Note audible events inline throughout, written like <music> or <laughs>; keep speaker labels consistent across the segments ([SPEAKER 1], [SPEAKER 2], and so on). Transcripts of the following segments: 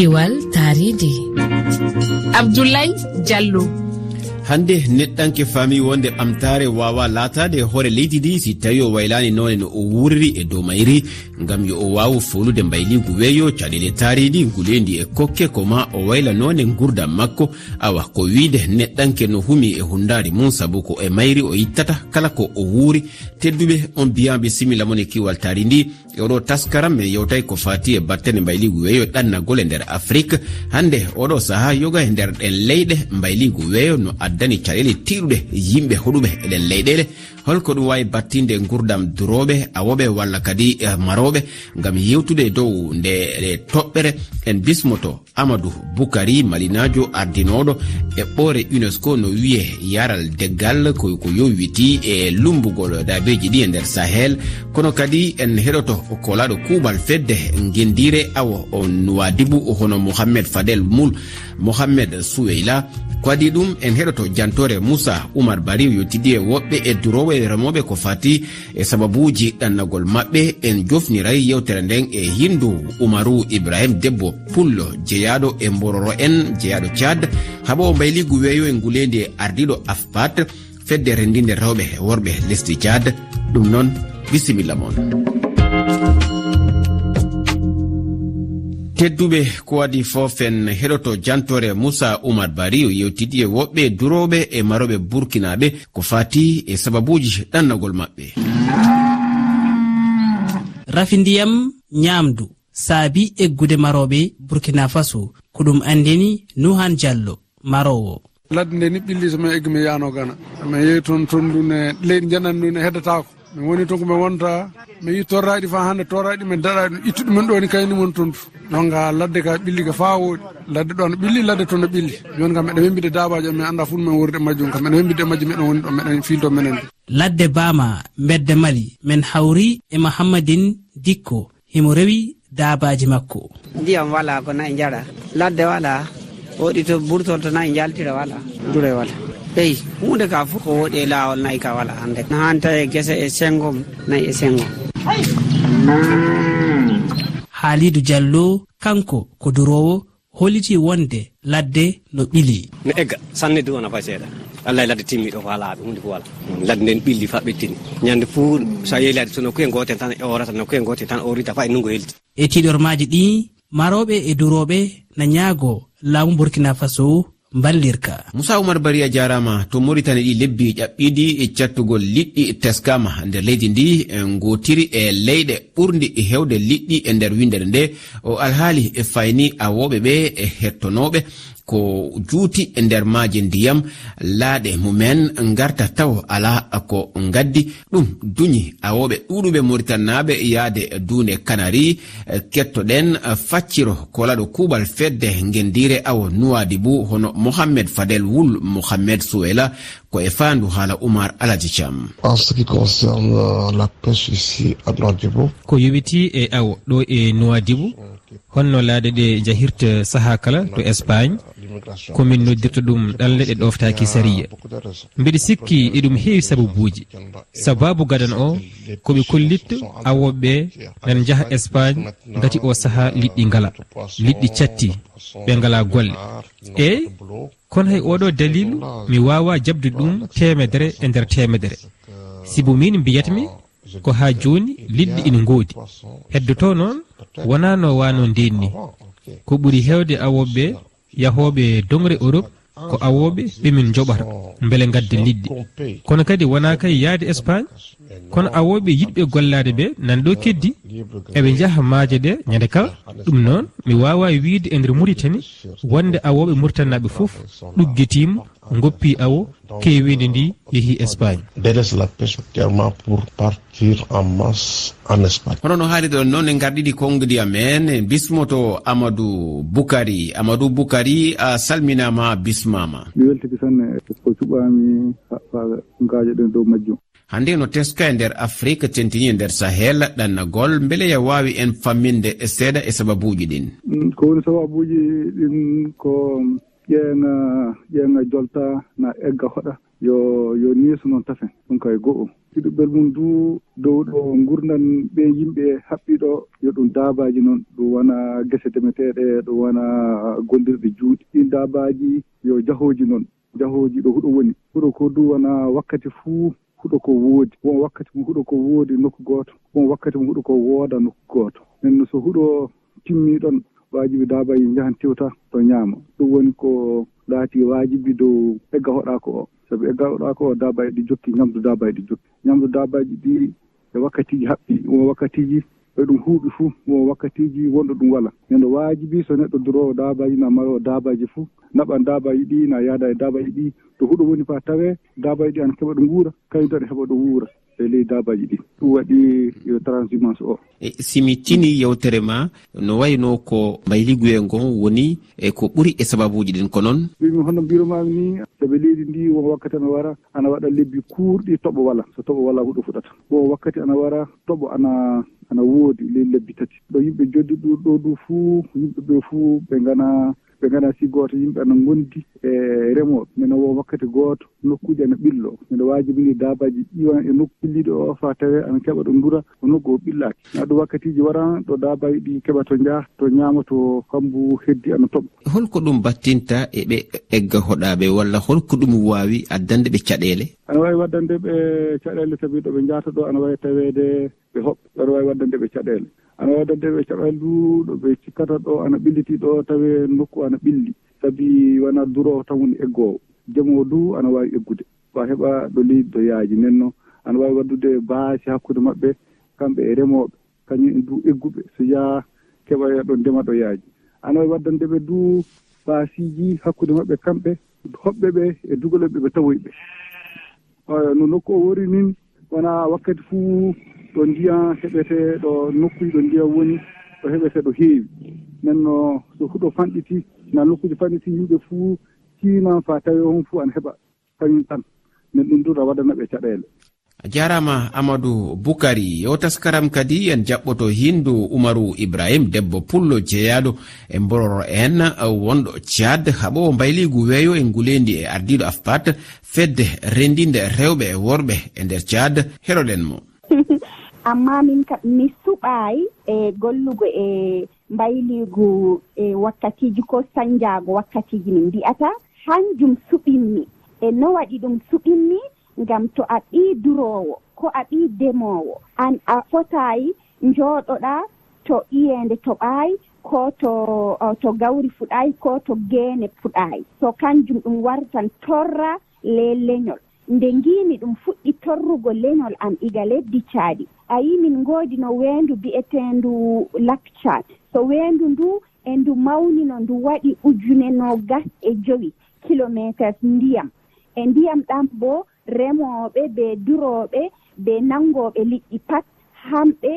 [SPEAKER 1] kiwal taridi.
[SPEAKER 2] Abdoulaye diallo.
[SPEAKER 3] Hande neɗɗanke fami wonde ɓamtare wawa latade hoore leydi ndi si tawi o waylani none no o wurri e dow mayri gam yo o wawa folude mbayligu weeyo caɗele taaridi guleydi e kokke koma o wayla none gurdam makko awa ko wiide neɗɗanke no humi e hundari mum saabu ko e mayri o yittata kala ko o wuuri tedduɓe on biyaɓe bisimilla mon e kiwal taari ndi oɗo taskaram e yewtay ko fati e battane mbayligu weeyo ɗannagol e nder afrique. Hande oɗo saaha yoga e nder ɗen leyɗe mbayligu weeyo no addani caɗele tiɗuɗe yimɓe hoɗuɓe eɗen leyɗele. Holko ɗum wawi battinde gurdam duroɓe awoɓe walla kadi eh, maroɓe gam yewtude dow nde ɗe toɓɓere. En bismoto amadou boukari malinajo ardinoɗo e ɓoore unesco no wiye yaral deggal ko yowiti e lumbugol dabeji ɗi e nder sahel. Kono kadi en heɗoto kolaɗo kuuɓal fedde guendire awo nuwadibu hono mouhammed fadel moul mouhammed souweyla ko waɗi ɗum en heɗoto jantore moussa oumar bariw yottidi e woɓɓe e durowo e remoɓe ko fati e sababuji ɗannagol maɓɓe. En jofniray yewtere nden e hindu oumarou ibrahim debbo pullo jeyaɗo e mbororo en jeyaɗo thiad haɓa o mbayligu weeyo e nguleydi e ardiɗo afpat fedde rendinde rewɓe e worɓe lesdi thiad ɗum noon bisimilla moon tedduɓe ko waɗi fof en heɗoto jantore moussa oumar bari o yewtidi e woɓɓe duroɓe e maroɓe burkinaɓe ko fati e sababuji ɗannagol maɓɓe.
[SPEAKER 4] Rafi ndiyam ñamdu saabi eggude maroɓe burkina faso ko ɗum andini nuhan diallo marowo.
[SPEAKER 5] Ladde nde ni ɓilli somin eggi mi yano gana. Min yehi toon tondune leydi janandune heddotako min woni toon komi wonta mi yi torraɗi fa hande torraɗi min daɗaɗi ɗum ittu ɗumen ɗo ni kayni mon tontu donc ha ladde ka ɓilli ka fa woɗi ladde ɗo no ɓilli ladde to no ɓilli. Joni kam meɗen wembide dabaji o min anda fuu min wordi majjum kam. Meɗen wembide majjum meɗen woni ɗo meɗen filto menen ɗo
[SPEAKER 4] ladde bama bedde mali. Min hawri e mahammadin dikko. Himo rewi dabaji makko.
[SPEAKER 6] Ndiyam wala ko nayi jaɗa ladde wala woɗi to ɓurtol to nayi jaltira wala dure wala ɓey hunde ka fof ko woɗi e lawol nayi ka wala hande no han tawi guese e sengo nayi e sengo
[SPEAKER 4] haalidou diallo kanko ko durowo holiti wonde ladde no ɓili.
[SPEAKER 7] No egga sanne du wona fay seeɗa. Allah ladde timmiɗo ko laaɓe hunde fo wala mm, ladde nden ɓilli fa ɓettini. Ñande fuu so yehi so nokkuye gotel tan e orata nokkuye gotel tan orita fa e nungo helti.
[SPEAKER 4] E tiɗormaji ɗi maroɓe e duroɓe na ñaago laamu burkina faso ballirka
[SPEAKER 3] moussa oumar bari a jarama to maritani ɗi lebbi ƴaɓɓiɗi e cattugol liɗɗi e teskama nder leydi ndi en gotiri e leyɗe ɓurdi e hewde liɗɗi e nder windere nde. O alhaali e fayni awoɓe ɓe e hettonoɓe ko juuti e nder maaje ndiyam laaɗe mumen ngarta taw ala ko gaddi ɗum duñi awoɓe ɗuɗuɓe mauritanaɓe yaade duune kanari kettoɗen facciro kolaɗo kuuɓal fedde gendire awo nuwadi bu hono mohammed fadel wul mohammed souela ko e faandu haala oumar alaji cam
[SPEAKER 8] ko yowiti e awo ɗo e nuwadibu holno laade ɗe jahirta saaha kala to espagne komin noddirta ɗum ɗalle ɗe ɗoftaki sariya. Mbiɗa sikki eɗum e heewi sababuji sababu gadan o koɓe kollitta awoɓeɓe nan jaaha espagne gati o saaha liɗɗi ngala liɗɗi catti ɓe ngala golle. Eyyi kono hay oɗo dalilu mi wawa jabde ɗum temedere e nder temedere sibo min mbiyatmi ko ha joni liɗɗi ina goodi heddoto noon wona no wano ndenni ko ɓuuri hewde awoɓeɓe yahoɓe dongre europe ko awoɓe ɓemin joɓata beele gadde liɗɗi kono kadi wona kay yaade espagne? kono awoɓe yiɗɓe gollade ɓe nan ɗo keddi? Eɓe jaaha maaje ɗe ñande kala ɗum noon mi wawa wiide e nder muritani wonde awoɓe muritannaɓe foof ɗuggetima goppi awo kewide ndi yeehi espagne.
[SPEAKER 3] Hono no haalirde on noon en garɗiɗi konngodiya men bismoto amadou boukari amadou boukari a salminama bismama
[SPEAKER 9] mi weltiki tan ko cuɓami haɓɓa gaajo ɗen dow majjum.
[SPEAKER 3] hande no teska e nder afrika tentini e nder sahel ɗannagol beele ya wawi en famminde e seeɗa e sababuji ɗin.
[SPEAKER 9] Mm, ko woni sababuji ɗin ko ƴeeŋa ƴeeŋa jolta na egga hoɗa. Yo yo niiso noon tafen ɗum kay go'o. Hiɗuɓel mum du dow ɗo gurdan ɓe yimɓe haɓɓiɗo yo ɗum daabaji noon. Ɗum wona gese demeteɗe ɗum wona gollirɗe juuɗi ɗin daabaji yo jahoji noon jahoji ɗo huɗo woni. Huɗo ko du wona wakkati fuu huɗo ko woodi won wakkati mo huɗo ko woodi nokku gooto won wakkati mo huɗo ko wooda nokku gooto. Nenno so huɗo o timmiɗon wajibi daabaji jaahan tewta to ñaama ɗum woni ko laati wajibi dow egga hoɗako o. Saabu egga hoɗako o daabaji ɗi jokki ñamdu daabaji ɗi jokki. Ñamdu daabaji ɗi e wakkatiji haɓɓi won wakkatiji e ɗum huuɓi fuu won wakkatiji wonɗo ɗum wala. Ene waajibi so neɗɗo durowo daabaji na marowo daabaji fuu naɓan daabaji ɗi na yaada e daabaji ɗi to huuɗo woni fa tawe daabaji ɗi ana keɓa ɗo guura kañum tan ne heeɓa ɗo wuura. e ley dabaji ɗi. Ɗum waɗi yo transhumance o.
[SPEAKER 3] E simi tini yewtere ma no wayno ko mbayliguye ngon woni e ko ɓuri e sababuji ɗin ko noon
[SPEAKER 9] mbimi hono mbiromami ni saabi leydi ndi won wakkati ana wara ana waɗa lebbi kuurɗi toɓo wala so toɓo wala huɗo fuɗata. Won wakkati ana wara toɓo ana ana woodi ley lebbi tati. Ɗo yimɓe joddi ɗo ɗo du fuu yimɓe ɓe fuu ɓe gana ɓe gana si goto yimɓe ne gondi e remoɓe mino wo wakkati goto nokkuji ene ɓillo mbiɗa wajibini dabaji ƴiwan e nokku ɓilliɗo o fa tawe ana keeɓa ɗo duura ko nokku o ɓillaki aɗum wakkatiji waran ɗo dabaji ɗi keeɓa to jaaha to ñaama to kambu heddi ana toɓa
[SPEAKER 3] holko ɗum battinta e ɓe egga hoɗaɓe walla holko ɗum wawi addande ɓe caɗele
[SPEAKER 9] ana wawi waddande ɓe caɗele tawi ɗoɓe jahata ɗo ana wawi tawede ɓe hoɓɓe. Aɗa wawi waddande ɓe caɗele ana waɗa nde ɓe caɓa luuɗo ɓe cikkata ɗo ana ɓilliti ɗo tawe nokku ana ɓilli. Saabi wona durowo tan woni eggowo jamowo du ana wawi eggude. Fa heɓa ɗo leydi ɗo yaaji nden noon ana wawi waddude baasi hakkude maɓɓe kamɓe e remoɓe kañum en du egguɓe. So yaa keɓa ɗo ndema ɗo yaaji ana wawi waddande ɓe du baasiji hakkude maɓɓe kamɓe hoɓɓe ɓe e dugaleɓe ɓe tawoyɓe. No nokku o wori nin wona wakkati fuu ɗo ndiyan heɓete ɗo nokkuji ɗo ndiyan woni ɗo heɓete ɗo heewi. Nanno so huɗo fanɗiti na nokkuji fanɗiti yimɓe fuu tiinan fa tawi on fuu ana heɓa. Kañum tan nden ɗum duɗa waɗanaɓe caɗele
[SPEAKER 3] a jarama amadou boukary yo taskaram kadi en jaɓɓoto hindu umaru ibrahim debbo pullo jeeyaɗo e mbororo en wonɗo thiad haɓo mbayligu weeyo e ngulendi e ardiɗo afpat fedde rendinde rewɓe e worɓe e nder thiad heɗoɗen mo. <laughs>
[SPEAKER 1] amma min kam mi suɓaay e gollugo e mbayligu e wakkatiji ko sañjaago wakkatiji min mbi'ata hanjum suɓinmi. E no waɗi ɗum suɓinmi ngam to a ɓii duroowo ko a ɓii demoowo. An a fotaayi njooɗoɗaa to iyeende toɓaayi ko to to gawri fuɗaayi ko to geene fuɗaayi so kanjum ɗum wartan torra le leñol nde ngimi ɗum fuɗɗi torrugo lenol am iga leddi caaɗi a yi min ngoodi no weendu mbi'eteendu lakcat so weendu ndu e ndu mawnino ndu waɗi ujune nogas e jowi kilométres ndiyam. E ndiyam ɗam bo remooɓe be durooɓe be nanngooɓe liɗɗi pat hamɓe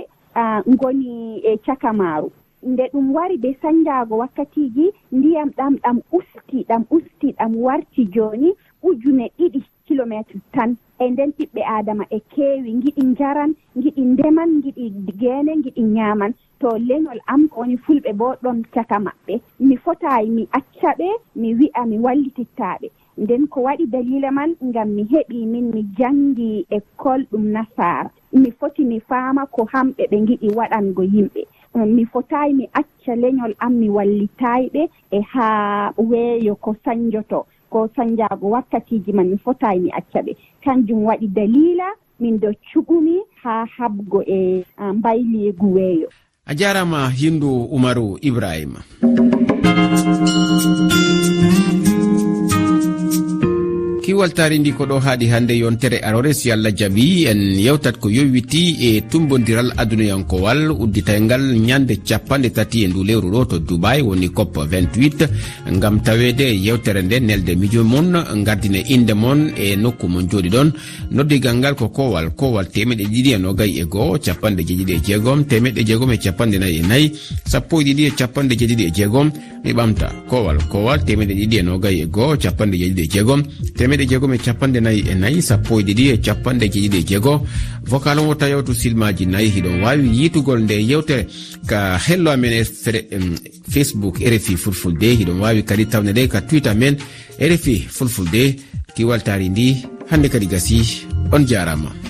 [SPEAKER 1] ngoni e caka maaru. Nde ɗum wari ɓe sañjaago wakkatiiji ndiyam ɗam ɗam usti ɗam usti ɗam warti jooni ujune ɗiɗi kilométre tan. E nden ɓiɓɓe adama e keewi giɗi njaran giɗi ndeman giɗi geene giɗi ñaaman. To leñol am woni fulɓe bo ɗon caka maɓɓe. Mi fotaayi mi acca ɓe mi wi'a mi wallitittaɓe nden ko waɗi dalila man ngam mi heɓi min mi janngi école ɗum nasara mi foti mi faama ko hamɓe ɓe giɗi waɗango yimɓe. Um, mi fotayi mi acca leñol am mi wallitayi ɓe e haa weeyo ko sañjoto ko soñjaago wakkatiji man mi fotayi mi acca ɓe. Kanjum waɗi dalila min do cuɓumi haa habgo e mbayligu weeyo.
[SPEAKER 3] A jarama hindu umaru ibrahima. waltare ndi ko ɗo haaɗi hannde yontere arore si allah jaɓi en yewtat ko yowiti e tumbodiral adunayankowal udditaygal ñande capanɗe tati e ndu lewru ɗo to dubai woni cop 28 ngam tawede yewtere nde nelde mijo mon gardine inde mon e nokku mon jooɗi ɗon. Noddigal ngal ko kowal kowal temeɗe ɗiɗi e nogayi e goho capanɗe jeeɗiɗi e jeegom temeɗe jeegom e capanɗe nayi e nayyi sappo e ɗiɗi e capanɗe jeeɗiɗi e jeegom mi ɓamta. Kowal kowal temeɗe ɗiɗi e nogayi e goho capanɗe jeeɗiɗi e jeegom temeɗe temedde jeegom e capanɗe nayyi e nayyi sappo e ɗiɗi e capanɗe jeeɗiɗi e jeego. Vocal on wotta yewtu silmaji nayyi hiɗon wawi yitugol nde yewtere ka hello amen e facebook rfi fulfulde. Hiɗon wawi kadi tawne ɗe ka twitter men rfi fulfulde. Kiwaltari ndi hande kadi gasi on jarama